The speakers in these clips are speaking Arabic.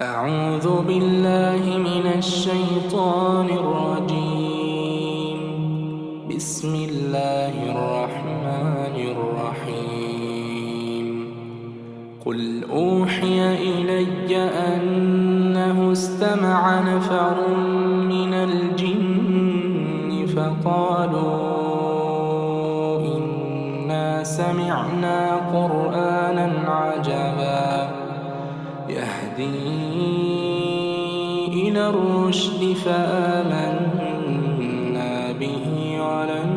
أعوذ بالله من الشيطان الرجيم. بسم الله الرحمن الرحيم. قل أوحي إلي أنه استمع نفر من الجن فقالوا إنا سمعنا قرآنا عجبا. يهدي إلى الرشد فآمنا به ولن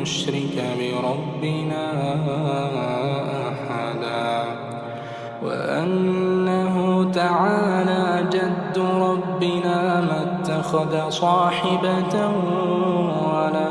نشرك بربنا أحدا. وأنه تعالى جد ربنا ما اتخذ صاحبة ولا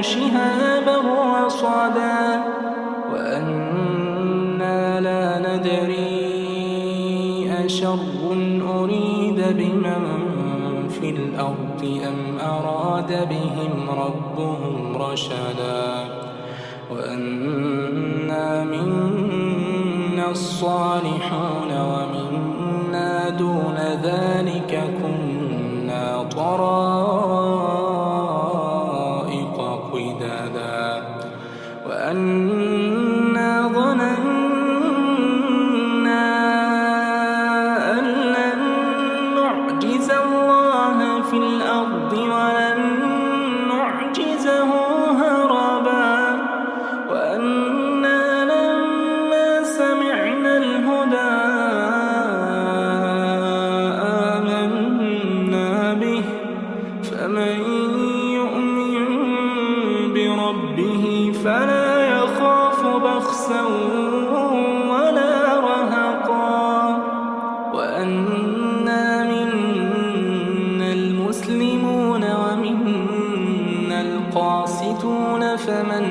شهابا رصدا وأنا لا ندري أشر أريد بمن في الأرض أم أراد بهم ربهم رشدا وأنا منا الصالحون ومنا دون ذلك كنا طرائق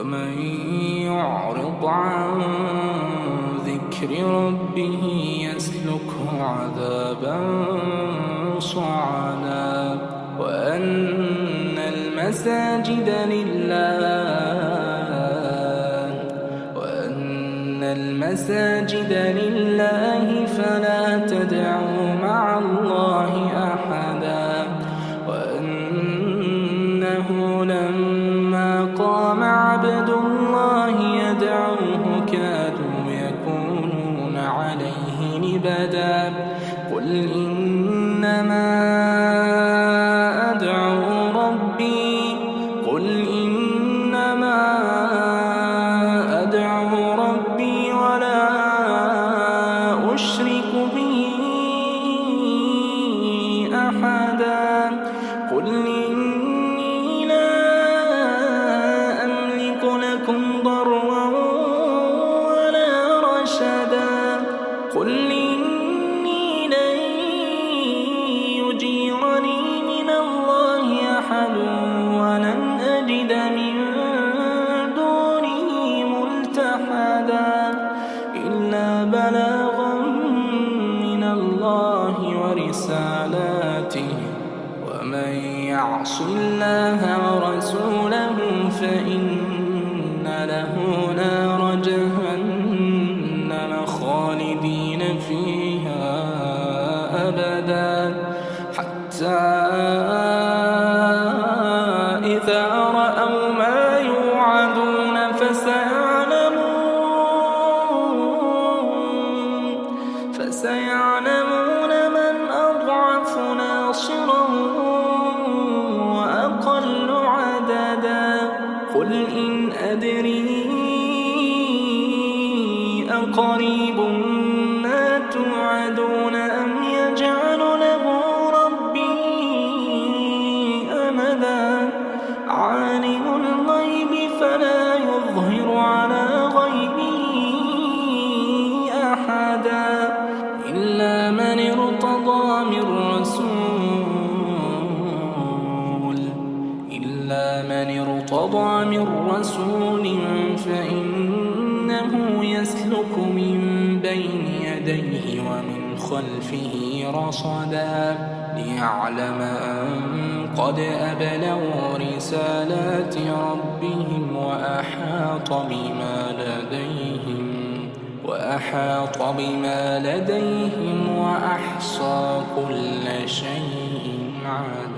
ومن يعرض عن ذكر ربه يسلكه عذابا صعدا. وأن المساجد لله وأن المساجد لله فلا تدعوا مع الله أحدا. قل إنما أدعو ربي قل إنما أدعو ربي يتخذ من دونه ملتحدا إلا بلاغا من الله ورسالاته. ومن يعص الله ورسوله فإن له نار جهنم خالدين فيها أبدا. حتى أدري أقريب ما توعدون أم يجعل له ربي أمدا؟ عالم الغيب فلا يظهر على غيبه أحدا. ارتضى من رسول فإنه يسلك من بين يديه ومن خلفه رصدا ليعلم أن قد أبلغوا رسالات ربهم وأحاط بما لديهم وأحاط بما لديهم وأحصى كل شيء عددا